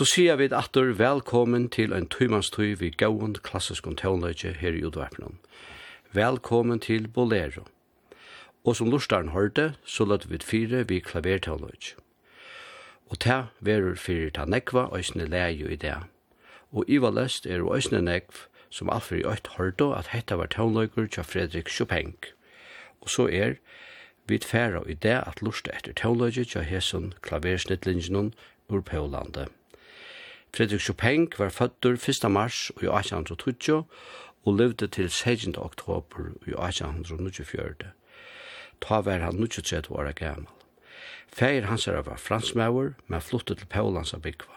så sier vi atter velkommen til en tøymannstøy vi gauan klassisk tøvnløyge her i utvarpnen. Velkommen til Bolero. Og som lortaren hørte, så løtte vi fire vi klavertøvnløyge. Og ta verur fyrir ta nekva òsne leie i det. Og Iva Lest er òsne nekv som alfer i òtt hørte at hetta var tøvnløyger til Fredrik Chopin. Og så er vi færa i det at lortet etter tøvnløyge til hesson klaversnittlingen ur Pølandet. Fredrik Chopin var føddur 1. mars i 1820 og levde til 16. oktober i 1824. Ta var han 23 år gammal. Feir hans er var fransmauer, men flyttet til Paulans av Bikva.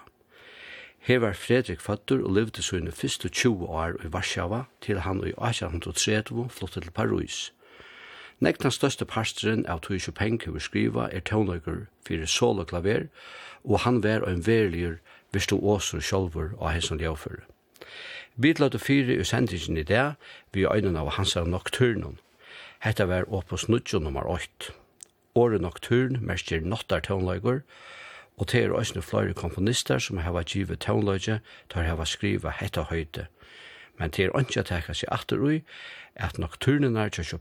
Her var Fredrik føddur og levde sine første 20 år i Varsjava til han i 1830 flyttet til Paris – Nekna største parsteren av Tui Chopin vi skriva er tøvnløyker fyrir solo klaver, og han vær en verligur virstu åsur sjolvur og hesson ljøfer. Vi lade fire i sendingen i det, vi er øynene av hans av nokturnen. Hetta var Opus Nudjo nummer 8. Åre nokturn merker nottar tøvnløyker, og det er også flere komponister som har givet tøvnløyke til å ha skriva hetta høyde. Men det er ikke å teka seg atter ui at nokturnen er til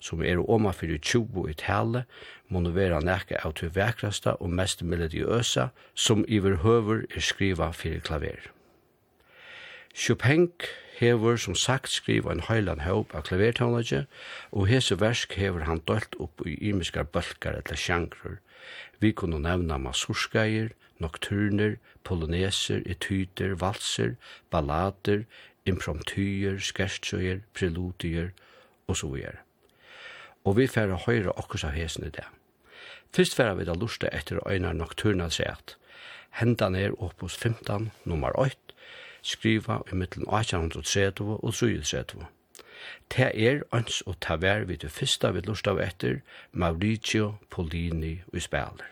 som er oma fyrir 20 i tale, må vera nekka av til vekrasta og mest melodiøsa som iver høver er skriva fyrir klaver. Chopin hever som sagt skriva en høylan høyp av klavertånlage, og hese versk hever han dølt opp i imiskar bølgar eller sjangrur. Vi kunne nevna masurskeier, nokturner, poloneser, etyder, valser, ballader, impromptyer, skerstsøyer, preludier, og så videre og vi færa høyre okkurs av hesen i det. Fyrst færa vi da lusta etter øynar nokturna sett. Hendan er opus 15, nummer 8, skriva i mittlen 1830 og 1830. Ta er ans og taver vi til fyrsta vi lusta av etter Mauricio Polini og spiller.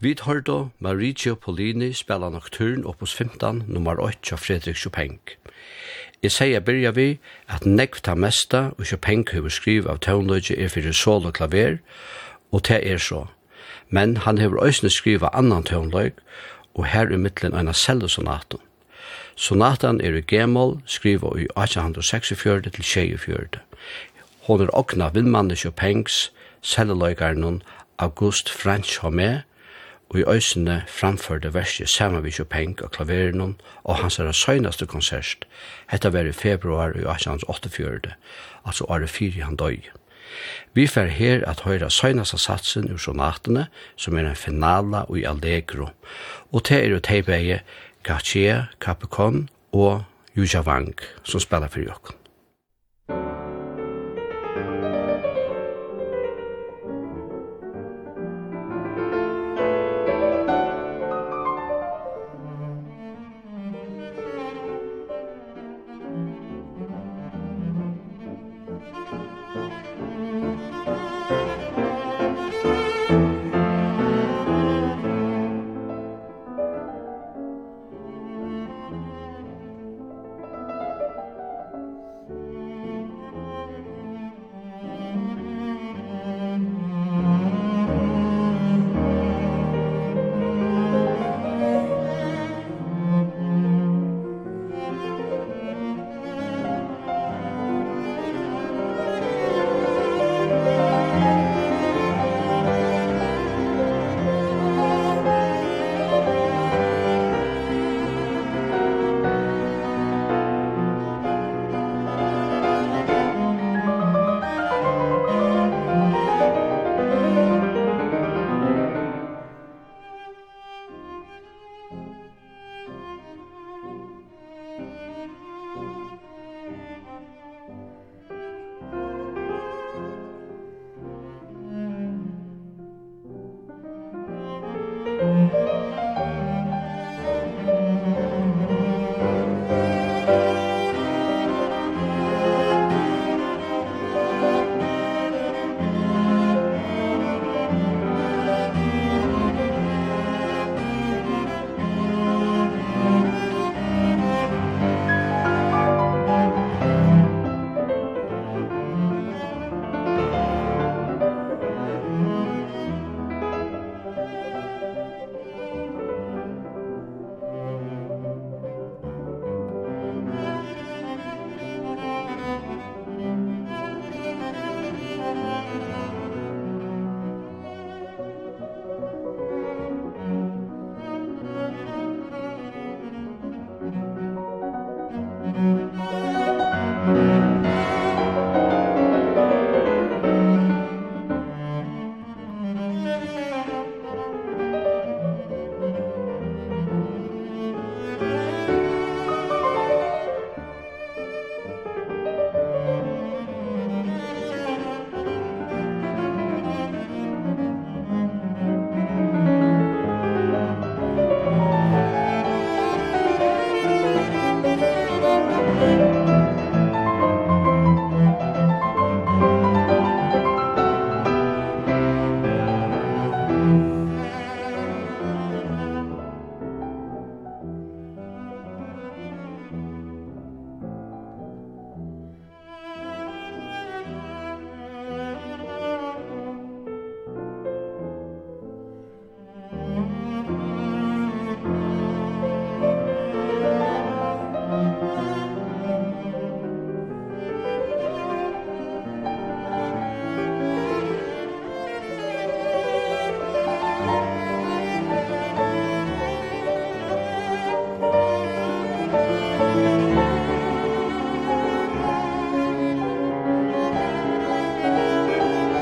Vi hørte Mauricio Polini spela nocturn oppos 15, nummer 8 av Fredrik Chopin. Jeg sier byrja vi at nekv ta mesta og Chopin hever skriv av tøvnløgje er fyrir sol og klaver, og det er så. Men han hever òsne skriva annan tøvnløg, og her er mittlen eina cellosonaten. Sonatan er i gemol, skriva i 1846 til 24. Hon er okna vindmanne Chopins, selleløygarnen August French Homé, og i øysene framførte verset saman vi Chopin og klaveren og hans er søgnaste konsert. Hetta var i februar i 1884, altså året fyri han døy. Vi fer her at høyra søgnaste satsen ur sonatene, som er en finala og i Allegro, og te er jo teibeie Cartier, Capricorn og Jujavang, som spiller for jokken.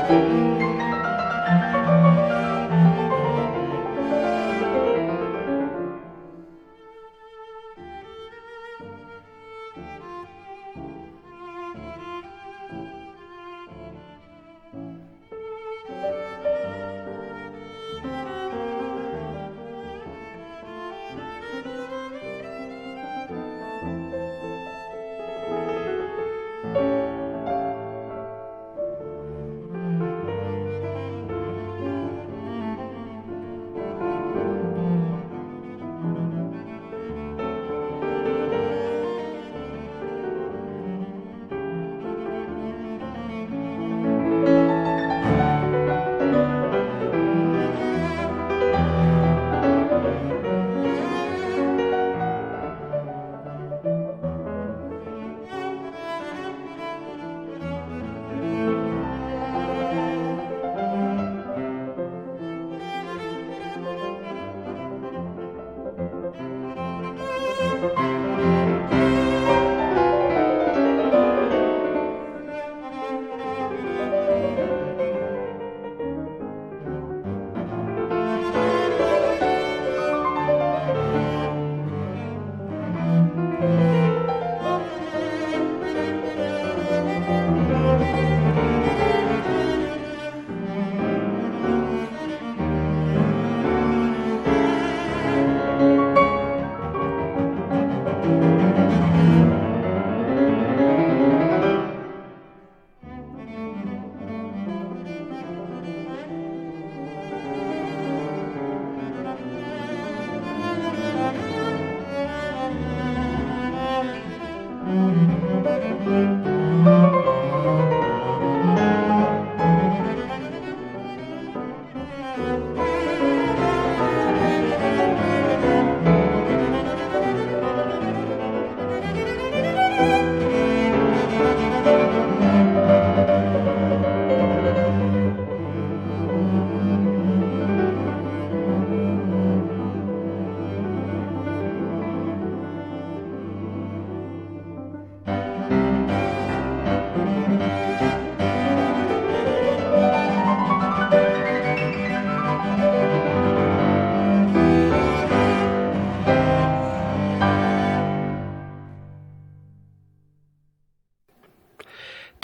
Musik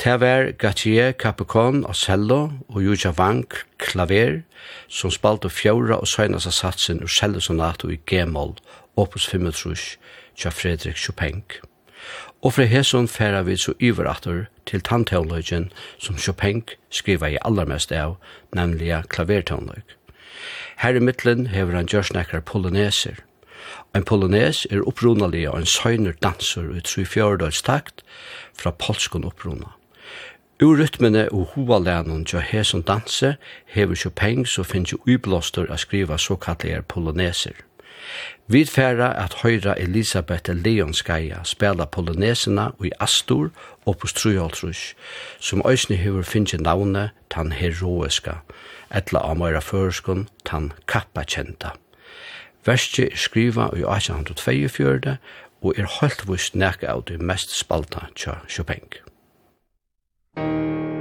Tever var Capricorn og cello og Juja Vank klaver som spalte fjóra og søgnast av satsen ur cellosonato i G-moll, opus 35, tja Fredrik Chopin. Og fra hesson færa vi så iverator til tannteologien som Chopin skriva i allermest av, nemlig klaverteolog. Her i mittlen hever han gjørsnekkar poloneser. En polones er opprunalig og en søgner danser ut 3-4 takt fra polskon opprunelig. Ur rytmene og hovalænen til hesen danse hever Chopin så finnes jo ublåster å skriva såkallige poloneser. Vi færa at høyra Elisabeth Leonskaja spela polonesina i Astor og på Struholtrus, som òsne hever finnje navnet tan heroiska, etla av møyra føreskun tan kappakjenta. Verstje er skriva i 1842 og er holdt vust nek av det mest spalta tja Chopin. Musik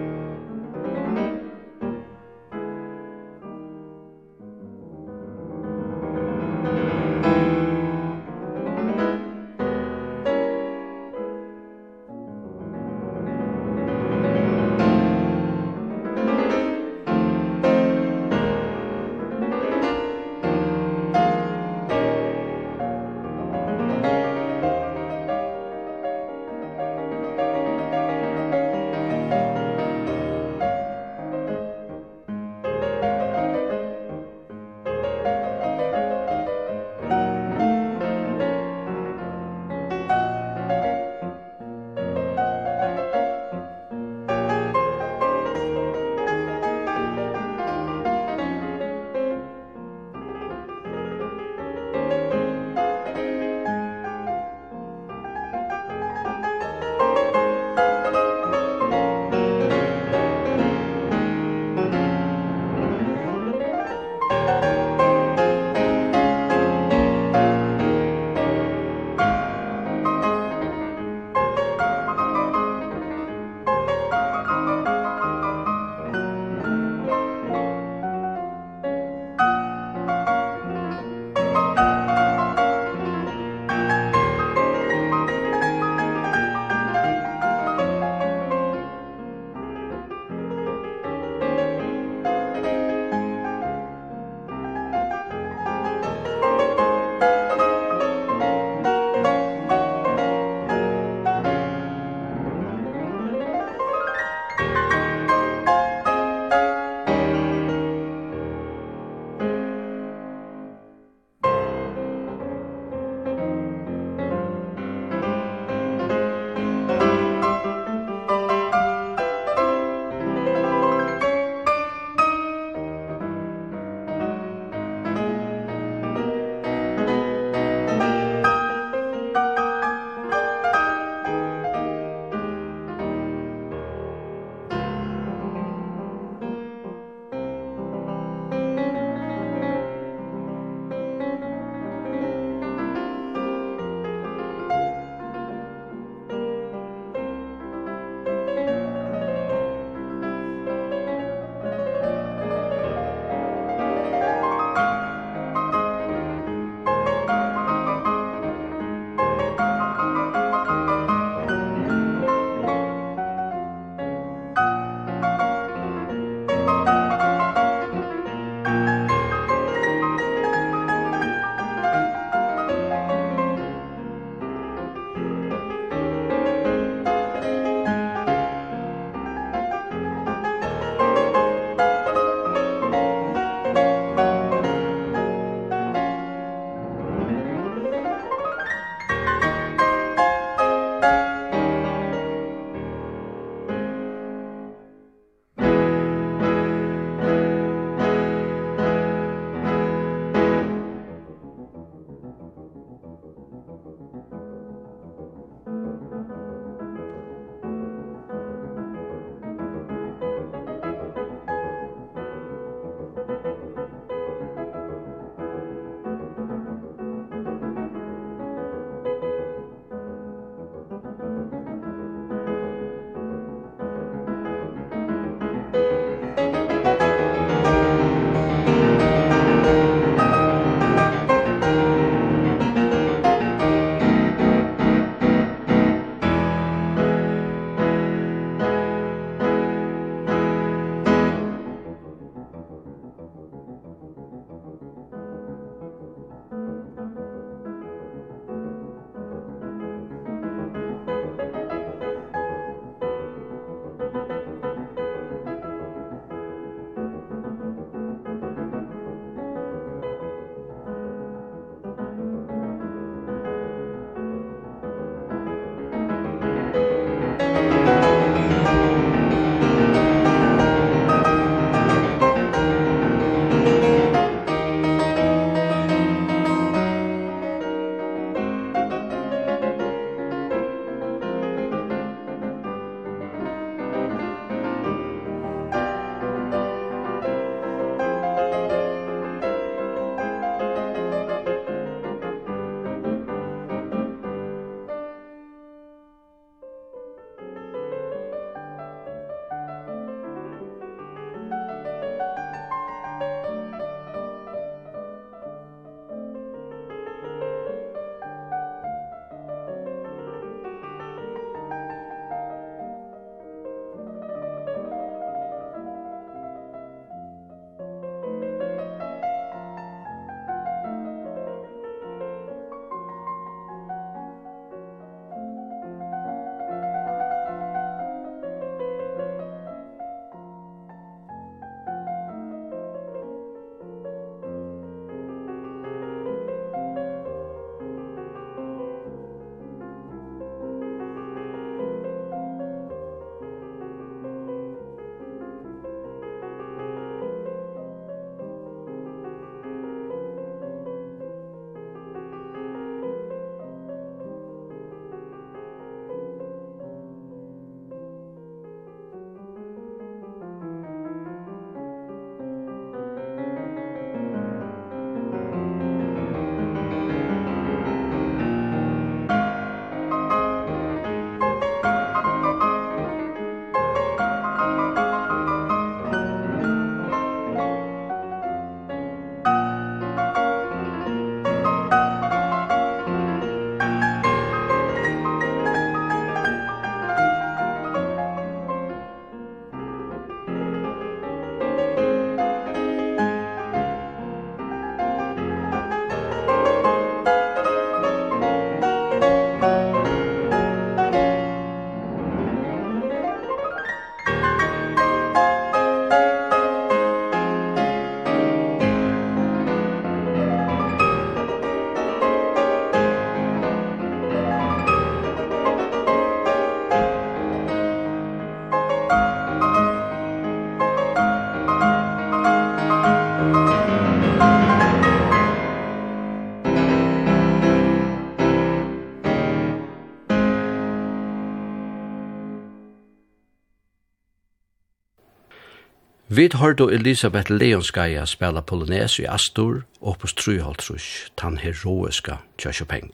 Vi hørte Elisabeth Leonskaya spela Polones i Astor, opus 3,5, tan heroiska tja Chopin.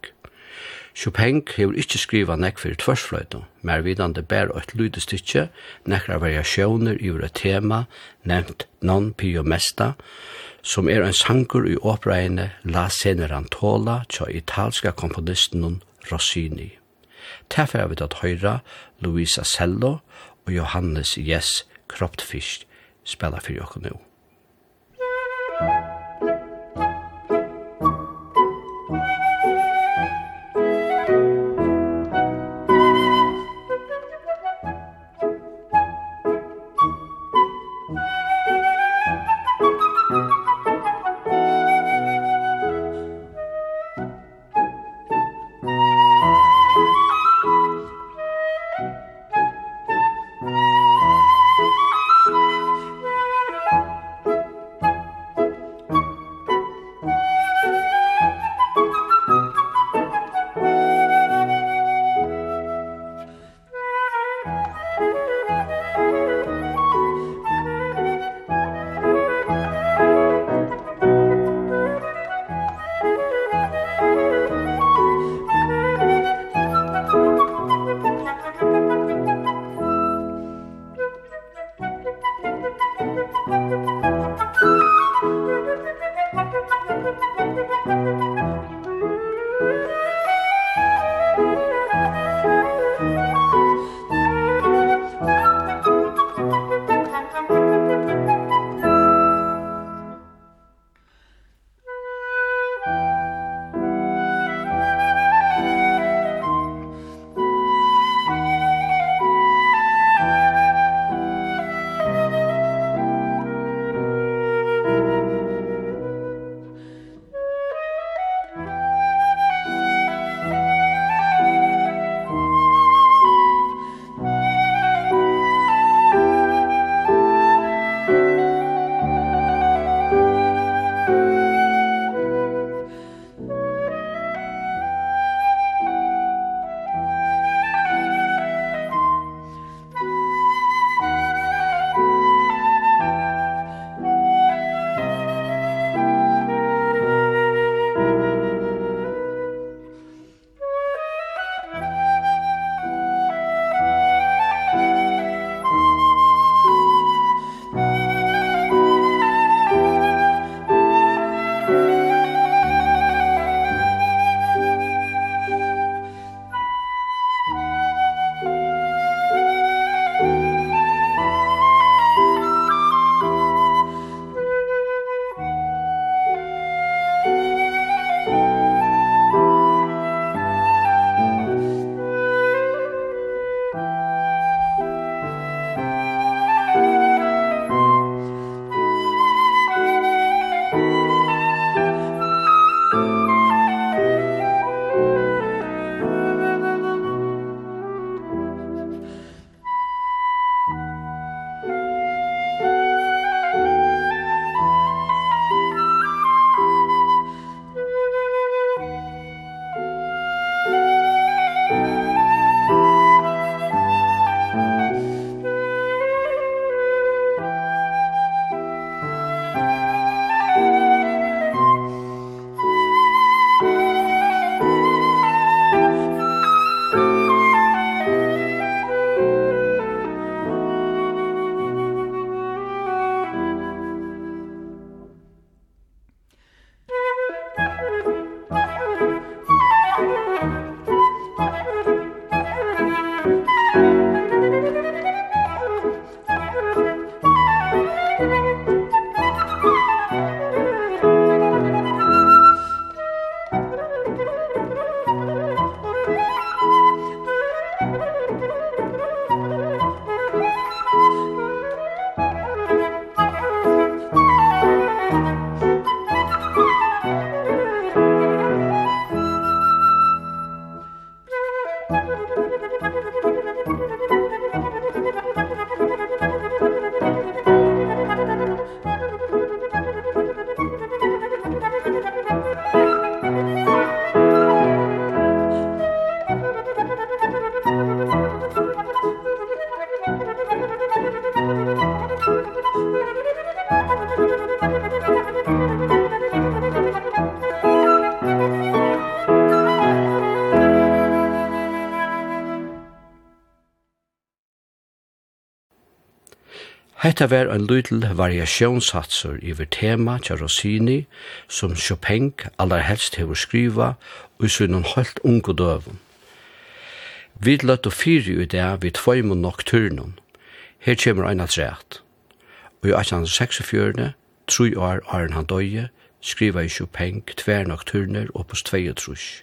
Chopin hefur ikkje skriva nekk fyrir tversfløyta, mer vidande bær og et lydestykje, nekkra variasjoner i ura tema, nevnt non pio mesta, som er ein sangur i opereine La Senerantola tja italska komponisten Rossini. Tæffer er vi at høyra Luisa Sello og Johannes Jess Kroptfisk spela fyrir okkur nú. Hetta var ein lítil variationssatsur yvir tema tja Rossini som Chopin allar helst hevur skriva og sínum heilt ungu døvum. Vi løtt og fyri i der við tvøym og nocturnum. Her kemur ein at. Og i 1846, tru år Arn han døye, skriva i Chopin tver nocturner opus 22.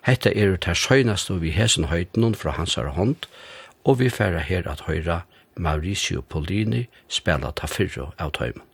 Hetta er ut her og vi hesen høytnum fra hans hånd, og vi færa her at høyra Mauricio Polini spela ta fyrro av tøymen.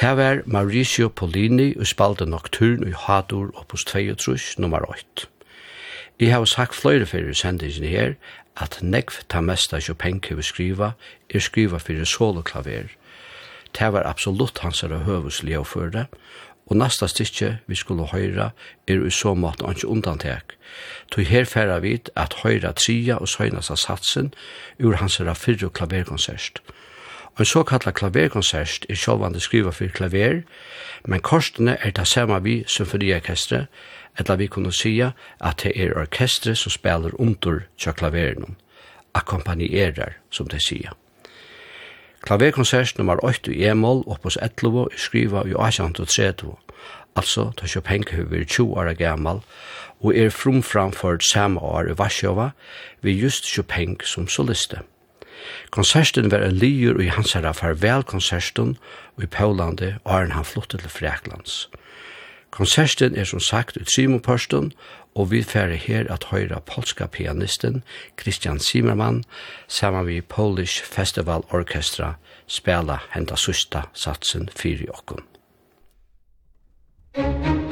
Det var Mauricio Polini og spalte Nocturne i Hadur opus 22, nummer 8. Jeg har sagt flere fyrir sendingen her at nekv ta mesta Chopin vi skriva er skriva fyrir soloklaver. Det var absolutt hans er høvus å og nasta stikje vi skulle høyra er i så måte anki undantek. Toi her færa vid at høyra tria og søgnasa satsen ur hans er fyrre klaverkonsert. klaverkonsert En såkalla klaverkonsert er sjålvande skriva for klaver, men korstene er det samme vi symfoniorkestre, eller vi kunne sija at det er orkestre som spelar under tja klaveren, akkompanierar, som det sija. Klaverkonsert nummer 8 i E-moll, oppås 11, er skriva i 1830, altså ta Chopin høver 20 år gammal, og er frumframført samme år i Varsjova, vi just Chopin som soliste. Konserten var en lyur i hans herra farvelkonserten og i Pålande er han flottet til Freklands. Konserten er som sagt ut Simonpørsten, og vi færre her at høyra polska pianisten Christian Zimmermann saman vi Polish Festival Orchestra spela henda susta satsen fyri okkon. Musik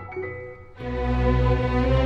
Musik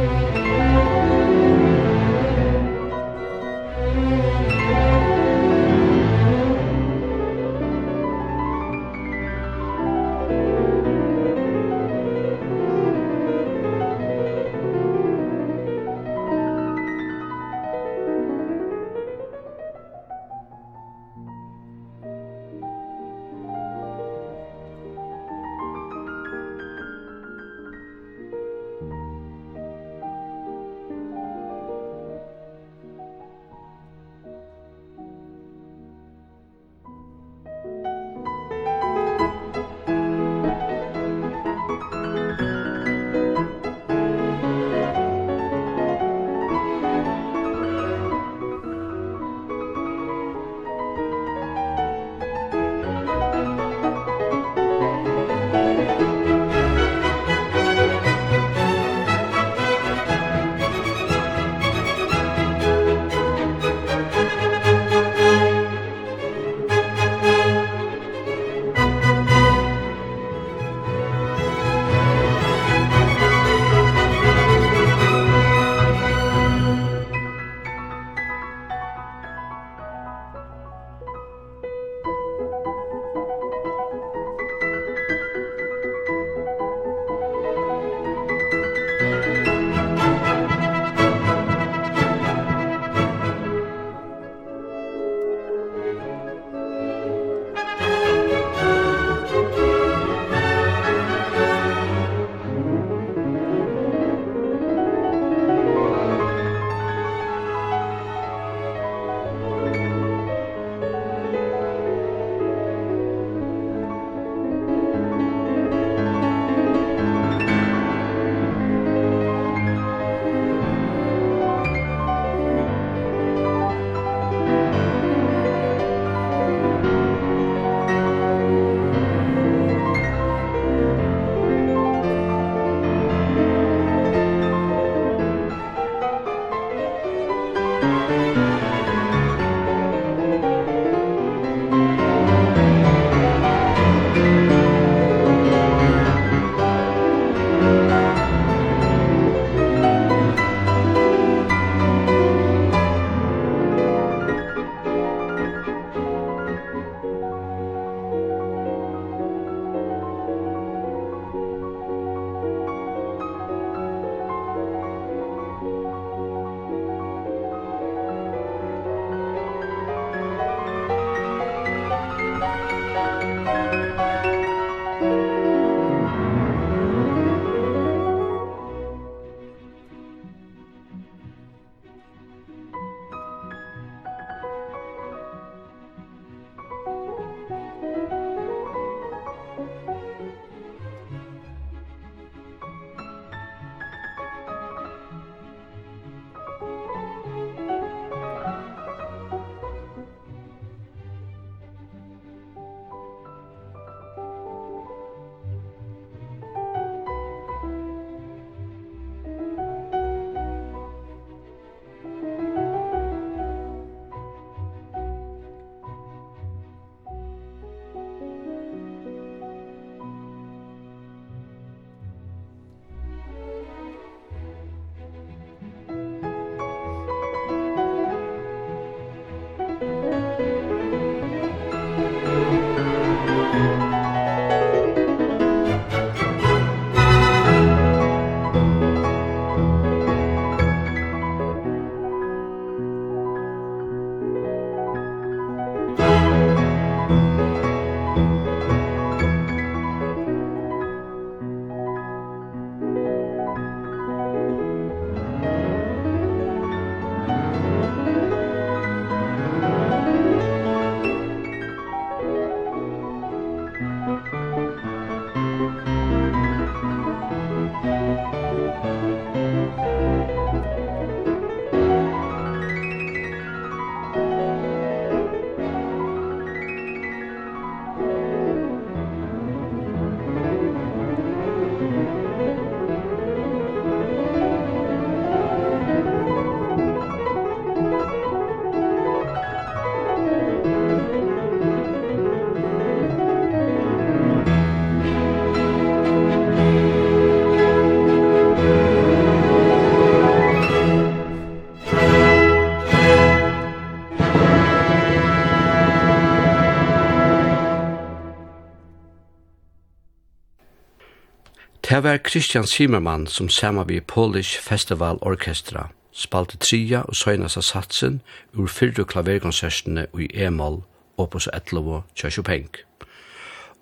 Det var Christian Zimmermann som sammen vi Polish Festival Orkestra spalte tria og søgnast av satsen ur fyrre klaverkonsertene i E-moll opus 11 tja Chopin.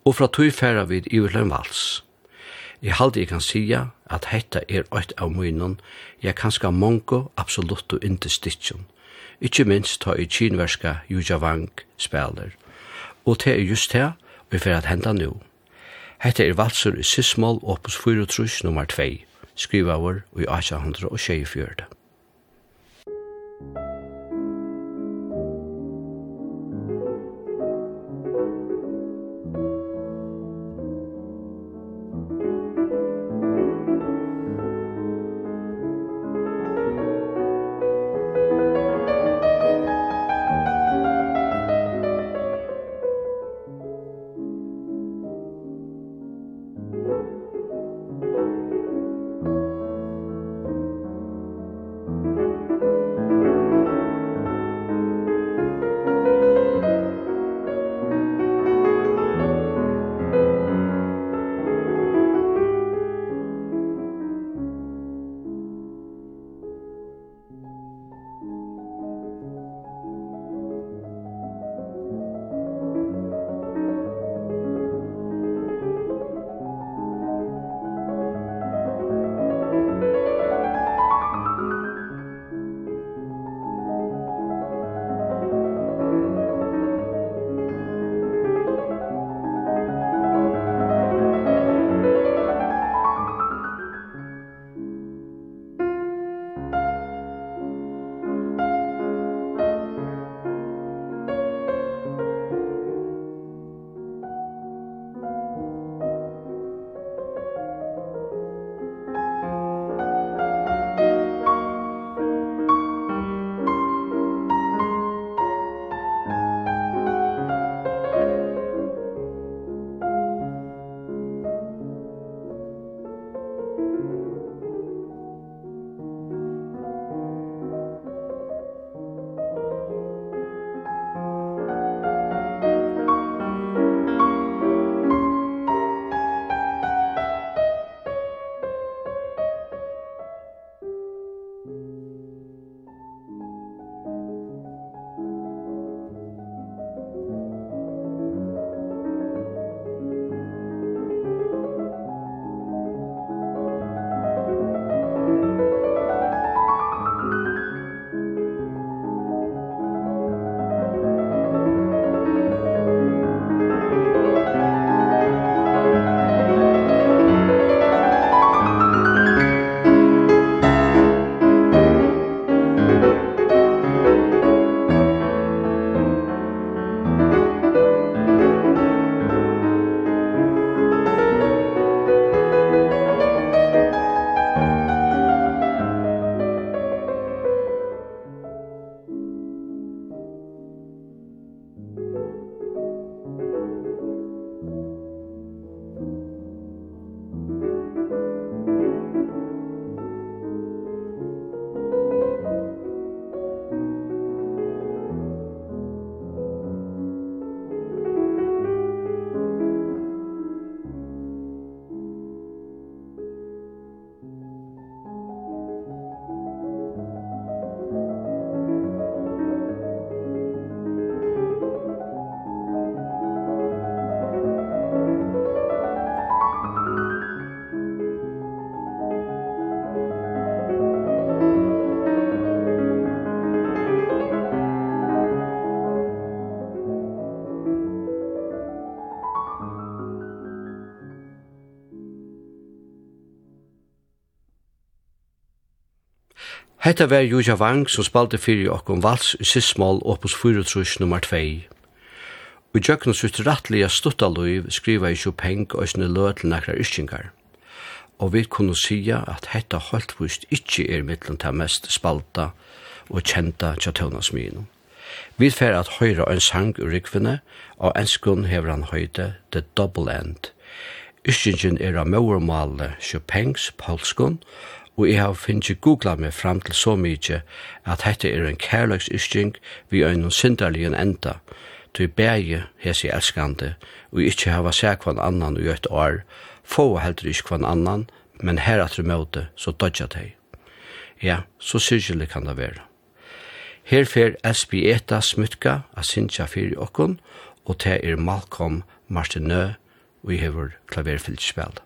Og fra tog færa vid Iverløn Vals. I halde jeg kan sia at hetta er eit av munnen, jeg kanska mongo absolutt og inte stitjon. Ikkje minst ta i kinverska Juja Wang speler. Og det er just det vi fyrir at henda nu. Hetta er valsur i Sismol, opus 4, nummer 2, skrivaver i 1824. Hetta var Juja Wang som spalte fyrir okkom vals i sissmål opus 4 nummer 2. Og Jöknus ut rattliga stuttaluiv skriva i Chopin og sinne lø til nakra yskingar. Og vi kunne sija at hetta holdtvist ikkje er mittlen til mest spalta og kjenta tjatøvnansmino. Vi fer at høyra en sang ur rikvene, og enskun hever han høyde The Double End. Yskingen er av mauermale Chopin's polskun, og jeg har finnst googla meg fram til så mykje at dette er en kærløksysking vi øynun syndarligen enda, til bæge hesi elskande, og ikkje hava seg kvann annan i eit år, få heldur ikkje kvann annan, men her at du møte, så dodja teg. Ja, så syrgjelig kan det være. Her fer Esbieta Smutka, a Sintja fyrir okkon, og te er Malcolm Martinø, og i hevur klaverfylgspel.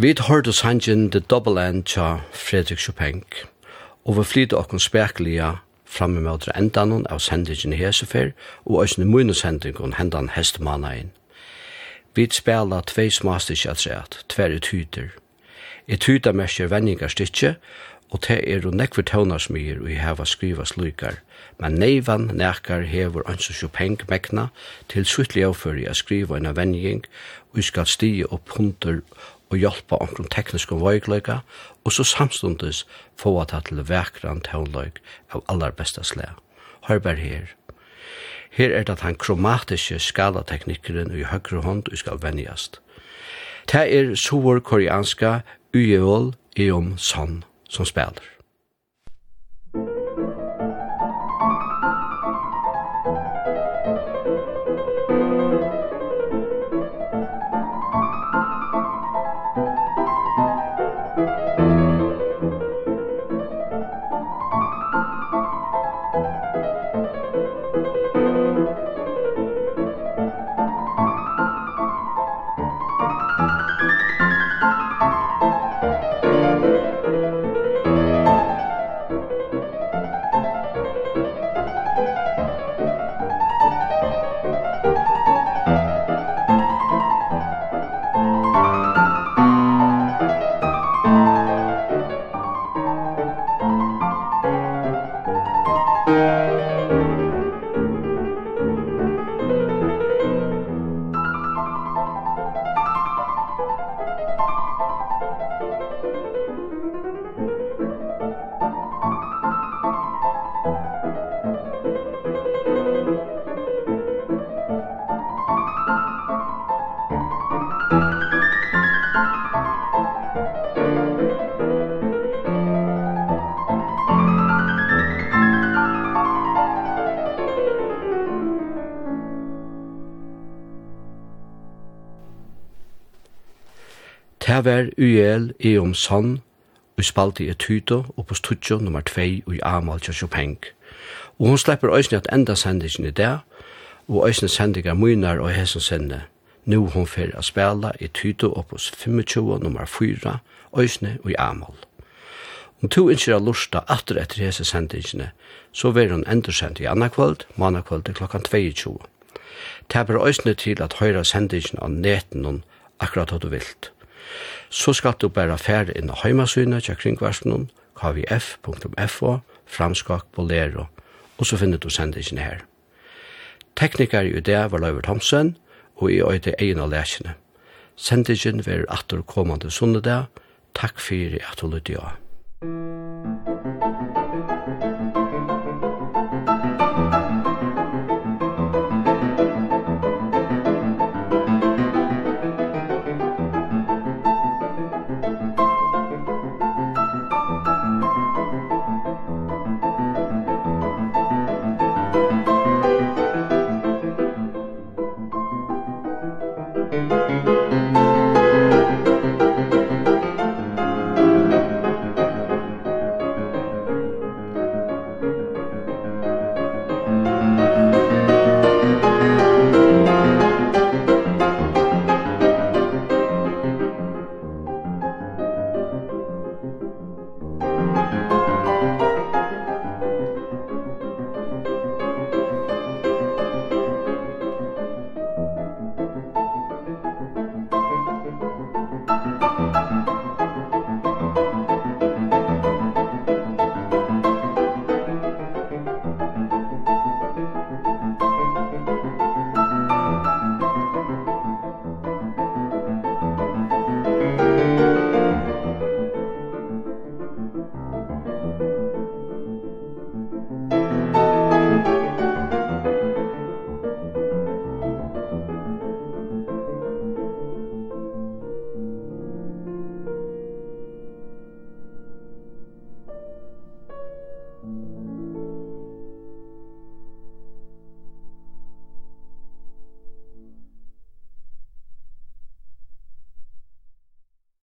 Vi hørte sangen The Double End tja Fredrik Chopin, og vi flytte okken spekkelige framme med åter endan av sendingen i Hesefer, og også munesendingen hendan hestemannen. Vi spela tvei smastikke at sett, I tyder. Et tyder merker vendingarstikke, og te er og nekver tøvnarsmyr og i heva skriva slukar, men neivan nekar hever ansu Chopin mekna til suttlig avføri a skriva en avvending og skal stige opp hunter og hjelpa omkring tekniske vøygløyga, og så samstundes få at til vekran tøvnløyg av allar besta slag. Hør bare her. Her er det at han kromatiske skalateknikeren i høyre hånd og skal venjast. Det er sovor koreanska ujeol eom son som spelar. Det Uel UL i om sann, og spalte i Tyto og på stutjo nummer 2 i Amal Kjøsjopeng. Og hon slipper òsne at enda sendingen i det, og òsne sendinger munar og hesson sende. Nå hon fer a spela i Tyto og på 25 nummer 4, òsne og i Amal. Om to ikke a lusta atter etter hese sendingene, så vil hun endersendt i anna kvöld, manna kvöld til klokkan 22. Taper òsne til at høyra sendingen av neten akkurat hva du vilt så skal du bare fære inn av heimasynet til kringvarslenen, kvf.fo, framskak bolero, og så finner du sendingen her. Tekniker i det var Løyver Thomsen, og i øyde egen av lesene. Sendingen vil atter kommande sunnedag. Takk for at du lytte av.